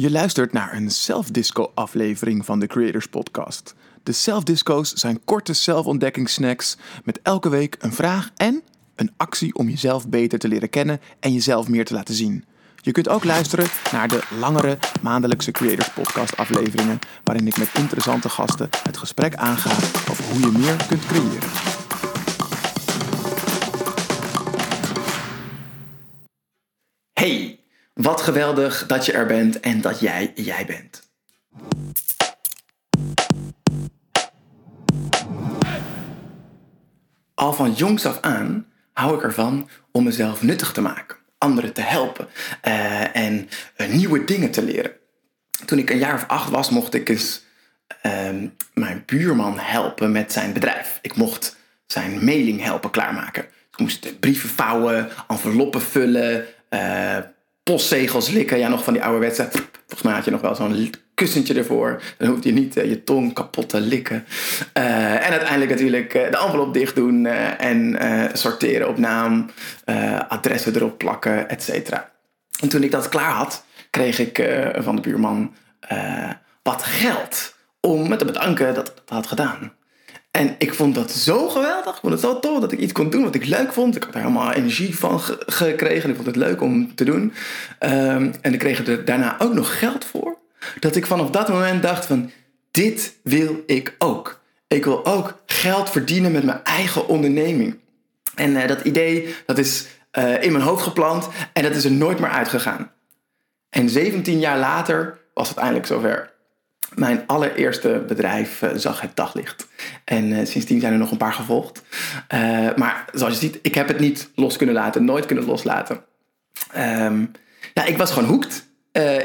Je luistert naar een self-disco-aflevering van de Creators Podcast. De self-disco's zijn korte zelfontdekkingssnacks met elke week een vraag en een actie om jezelf beter te leren kennen en jezelf meer te laten zien. Je kunt ook luisteren naar de langere maandelijkse Creators Podcast afleveringen, waarin ik met interessante gasten het gesprek aanga over hoe je meer kunt creëren. Wat geweldig dat je er bent en dat jij jij bent. Al van jongs af aan hou ik ervan om mezelf nuttig te maken, anderen te helpen eh, en eh, nieuwe dingen te leren. Toen ik een jaar of acht was, mocht ik eens ehm, mijn buurman helpen met zijn bedrijf. Ik mocht zijn mailing helpen klaarmaken. Ik moest brieven vouwen, enveloppen vullen, eh, postzegels likken. Ja, nog van die ouderwetse. Volgens mij had je nog wel zo'n kussentje ervoor. Dan hoefde je niet eh, je tong kapot te likken. Eh, en uiteindelijk natuurlijk de envelop dicht doen en sorteren op naam, adressen erop plakken, et cetera. En toen ik dat klaar had, kreeg ik van de buurman wat geld om me te bedanken dat ik dat had gedaan. En ik vond dat zo geweldig. Ik vond het zo tof dat ik iets kon doen wat ik leuk vond. Ik had er helemaal energie van gekregen. Ik vond het leuk om te doen. Um, en ik kreeg er daarna ook nog geld voor. Dat ik vanaf dat moment dacht van... Dit wil ik ook. Ik wil ook geld verdienen met mijn eigen onderneming. En uh, dat idee, dat is uh, in mijn hoofd geplant. En dat is er nooit meer uitgegaan. En 17 jaar later was het eindelijk zover. Mijn allereerste bedrijf uh, zag het daglicht. En uh, sindsdien zijn er nog een paar gevolgd. Uh, maar zoals je ziet, ik heb het niet los kunnen laten, nooit kunnen loslaten. Ja, ik was gewoon hoekt.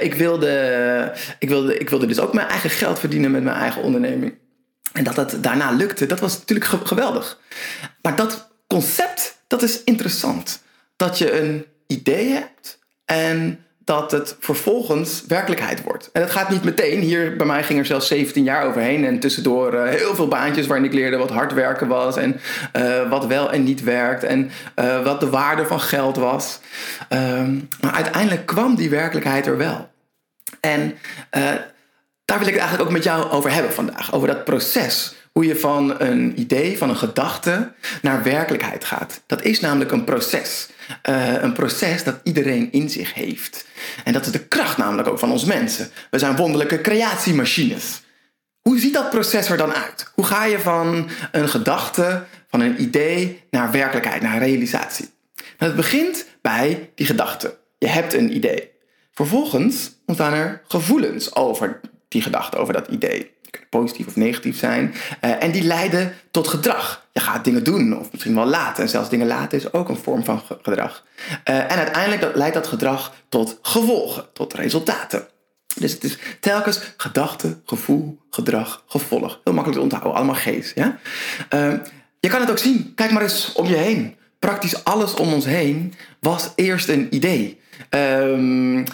ik, wilde, ik, wilde, ik wilde dus ook mijn eigen geld verdienen met mijn eigen onderneming. En dat dat daarna lukte, dat was natuurlijk geweldig. Maar dat concept, dat is interessant. Dat je een idee hebt en dat het vervolgens werkelijkheid wordt. En dat gaat niet meteen. Hier bij mij ging er zelfs 17 jaar overheen. En tussendoor uh, heel veel baantjes waarin ik leerde wat hard werken was. En uh, wat wel en niet werkt. En uh, wat de waarde van geld was. Um, maar uiteindelijk kwam die werkelijkheid er wel. En daar wil ik het eigenlijk ook met jou over hebben vandaag. Over dat proces. Hoe je van een idee, van een gedachte naar werkelijkheid gaat. Dat is namelijk een proces. Uh, een proces dat iedereen in zich heeft. En dat is de kracht namelijk ook van ons mensen. We zijn wonderlijke creatiemachines. Hoe ziet dat proces er dan uit? Hoe ga je van een gedachte, van een idee naar werkelijkheid, naar realisatie? Nou, het begint bij die gedachte. Je hebt een idee. Vervolgens ontstaan er gevoelens over die gedachte, over dat idee positief of negatief zijn. Uh, en die leiden tot gedrag. Je gaat dingen doen of misschien wel laten. En zelfs dingen laten is ook een vorm van gedrag. Uh, en uiteindelijk leidt dat gedrag tot gevolgen, tot resultaten. Dus het is telkens gedachte, gevoel, gedrag, gevolg. Heel makkelijk te onthouden, allemaal geest. Ja? Uh, je kan het ook zien. Kijk maar eens om je heen. Praktisch alles om ons heen was eerst een idee. Uh,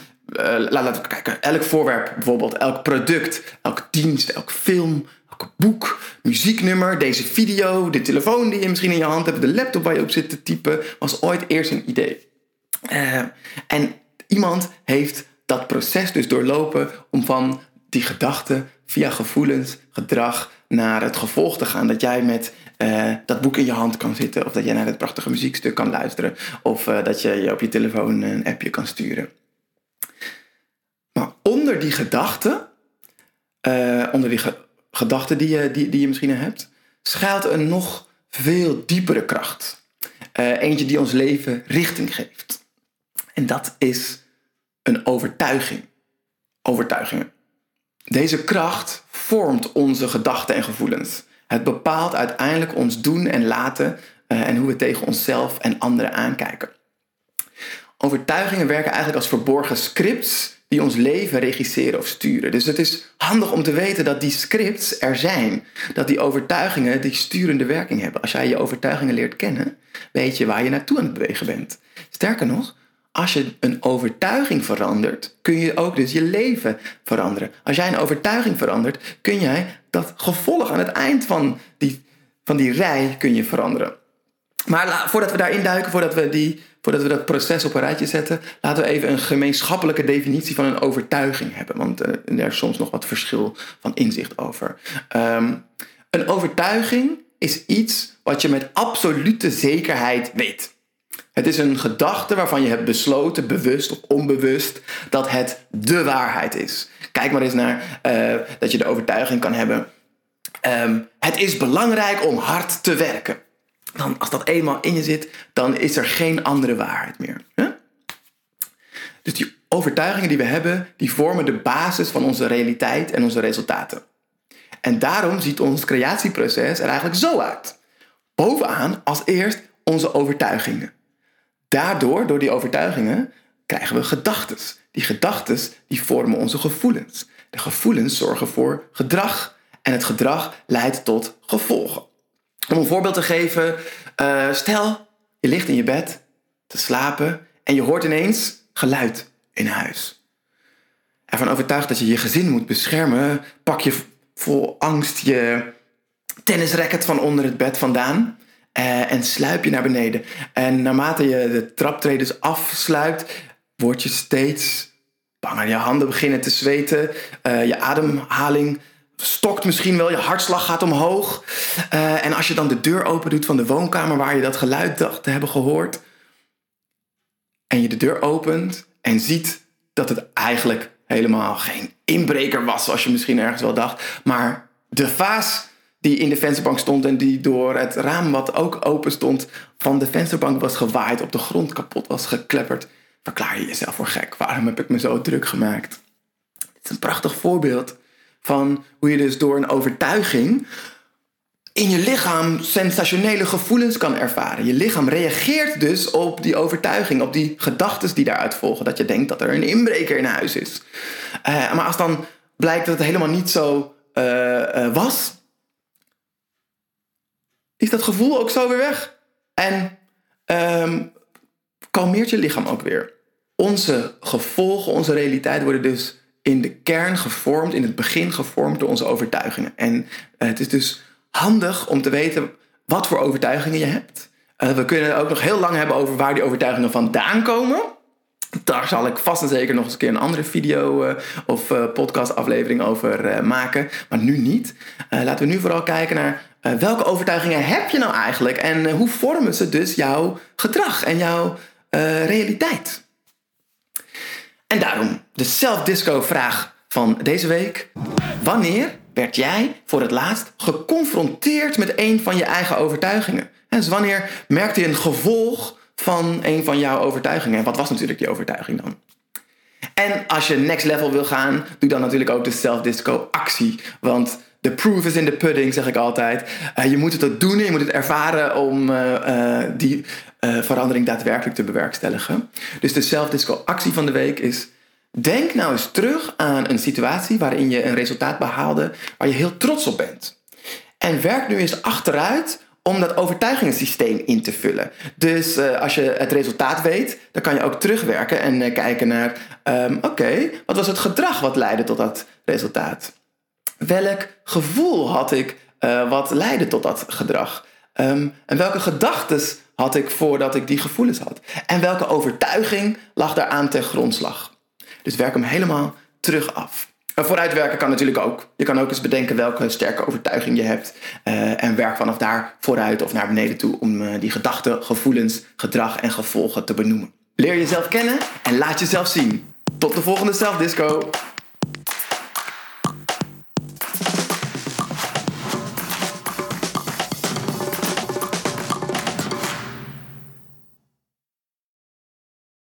laten we kijken. Elk voorwerp, bijvoorbeeld elk product, elke dienst, elk film, elk boek, muzieknummer, deze video, de telefoon die je misschien in je hand hebt, de laptop waar je op zit te typen, was ooit eerst een idee. Uh, en iemand heeft dat proces dus doorlopen om van die gedachten via gevoelens, gedrag naar het gevolg te gaan. Dat jij met uh, dat boek in je hand kan zitten, of dat jij naar het prachtige muziekstuk kan luisteren, of dat je op je telefoon een appje kan sturen. Onder die gedachten, uh, onder die ge gedachten die je, die, je misschien hebt, schuilt een nog veel diepere kracht. Uh, eentje die ons leven richting geeft. En dat is een overtuiging. Overtuigingen. Deze kracht vormt onze gedachten en gevoelens. Het bepaalt uiteindelijk ons doen en laten uh, en hoe we tegen onszelf en anderen aankijken. Overtuigingen werken eigenlijk als verborgen scripts die ons leven regisseren of sturen. Dus het is handig om te weten dat die scripts er zijn. Dat die overtuigingen die sturende werking hebben. Als jij je overtuigingen leert kennen, weet je waar je naartoe aan het bewegen bent. Sterker nog, als je een overtuiging verandert, kun je ook dus je leven veranderen. Als jij een overtuiging verandert, kun jij dat gevolg aan het eind van die, van die rij kun je veranderen. Maar voordat we daarin duiken, voordat we, die, voordat we dat proces op een rijtje zetten, laten we even een gemeenschappelijke definitie van een overtuiging hebben. Want uh, er is soms nog wat verschil van inzicht over. Ehm, een overtuiging is iets wat je met absolute zekerheid weet. Het is een gedachte waarvan je hebt besloten, bewust of onbewust, dat het de waarheid is. Kijk maar eens naar uh, dat je de overtuiging kan hebben. Um, het is belangrijk om hard te werken. Dan, als dat eenmaal in je zit, dan is er geen andere waarheid meer. Dus die overtuigingen die we hebben, die vormen de basis van onze realiteit en onze resultaten. En daarom ziet ons creatieproces er eigenlijk zo uit. Bovenaan als eerst onze overtuigingen. Daardoor, door die overtuigingen, krijgen we gedachten. Die gedachten die vormen onze gevoelens. De gevoelens zorgen voor gedrag en het gedrag leidt tot gevolgen. Om een voorbeeld te geven, uh, stel je ligt in je bed te slapen en je hoort ineens geluid in huis. Ervan overtuigd dat je je gezin moet beschermen, pak je vol angst je tennisracket van onder het bed vandaan uh, en sluip je naar beneden. En naarmate je de traptredens afsluipt, word je steeds banger. Je handen beginnen te zweten, uh, je ademhaling stokt misschien wel, je hartslag gaat omhoog. Uh, en als je dan de deur open doet van de woonkamer waar je dat geluid dacht te hebben gehoord, en je de deur opent en ziet dat het eigenlijk helemaal geen inbreker was, zoals je misschien ergens wel dacht, maar de vaas die in de vensterbank stond en die door het raam wat ook open stond van de vensterbank was gewaaid, op de grond kapot was geklepperd, verklaar je jezelf voor gek. Waarom heb ik me zo druk gemaakt? Het is een prachtig voorbeeld van hoe je dus door een overtuiging in je lichaam sensationele gevoelens kan ervaren. Je lichaam reageert dus op die overtuiging, op die gedachten die daaruit volgen. Dat je denkt dat er een inbreker in huis is. Uh, maar als dan blijkt dat het helemaal niet zo uh, uh, was, is dat gevoel ook zo weer weg. En um, kalmeert je lichaam ook weer. Onze gevolgen, onze realiteit worden dus in de kern gevormd, in het begin gevormd door onze overtuigingen. En het is dus handig om te weten wat voor overtuigingen je hebt. Uh, we kunnen ook nog heel lang hebben over waar die overtuigingen vandaan komen. Daar zal ik vast en zeker nog eens een keer een andere video uh, of podcast aflevering over maken. Maar nu niet. laten we nu vooral kijken naar welke overtuigingen heb je nou eigenlijk? En hoe vormen ze dus jouw gedrag en jouw realiteit? En daarom de self-disco vraag van deze week. Wanneer werd jij voor het laatst geconfronteerd met een van je eigen overtuigingen? En dus wanneer merkte je een gevolg van een van jouw overtuigingen? En wat was natuurlijk die overtuiging dan? En als je next level wil gaan, doe dan natuurlijk ook de self-disco actie. Want the proof is in the pudding, zeg ik altijd. Uh, je moet het ook doen en je moet het ervaren om uh, uh, die verandering daadwerkelijk te bewerkstelligen. Dus de self-disco actie van de week is Denk nou eens terug aan een situatie waarin je een resultaat behaalde waar je heel trots op bent. En werk nu eens achteruit om dat overtuigingssysteem in te vullen. Dus uh, als je het resultaat weet, dan kan je ook terugwerken en uh, kijken naar: um, oké, wat was het gedrag wat leidde tot dat resultaat? Welk gevoel had ik wat leidde tot dat gedrag? Um, en welke gedachten had ik voordat ik die gevoelens had? En welke overtuiging lag daaraan ten grondslag? Dus werk hem helemaal terug af. En vooruitwerken kan natuurlijk ook. Je kan ook eens bedenken welke sterke overtuiging je hebt. Uh, en werk vanaf daar vooruit of naar beneden toe om uh, die gedachten, gevoelens, gedrag en gevolgen te benoemen. Leer jezelf kennen en laat jezelf zien. Tot de volgende Self Disco.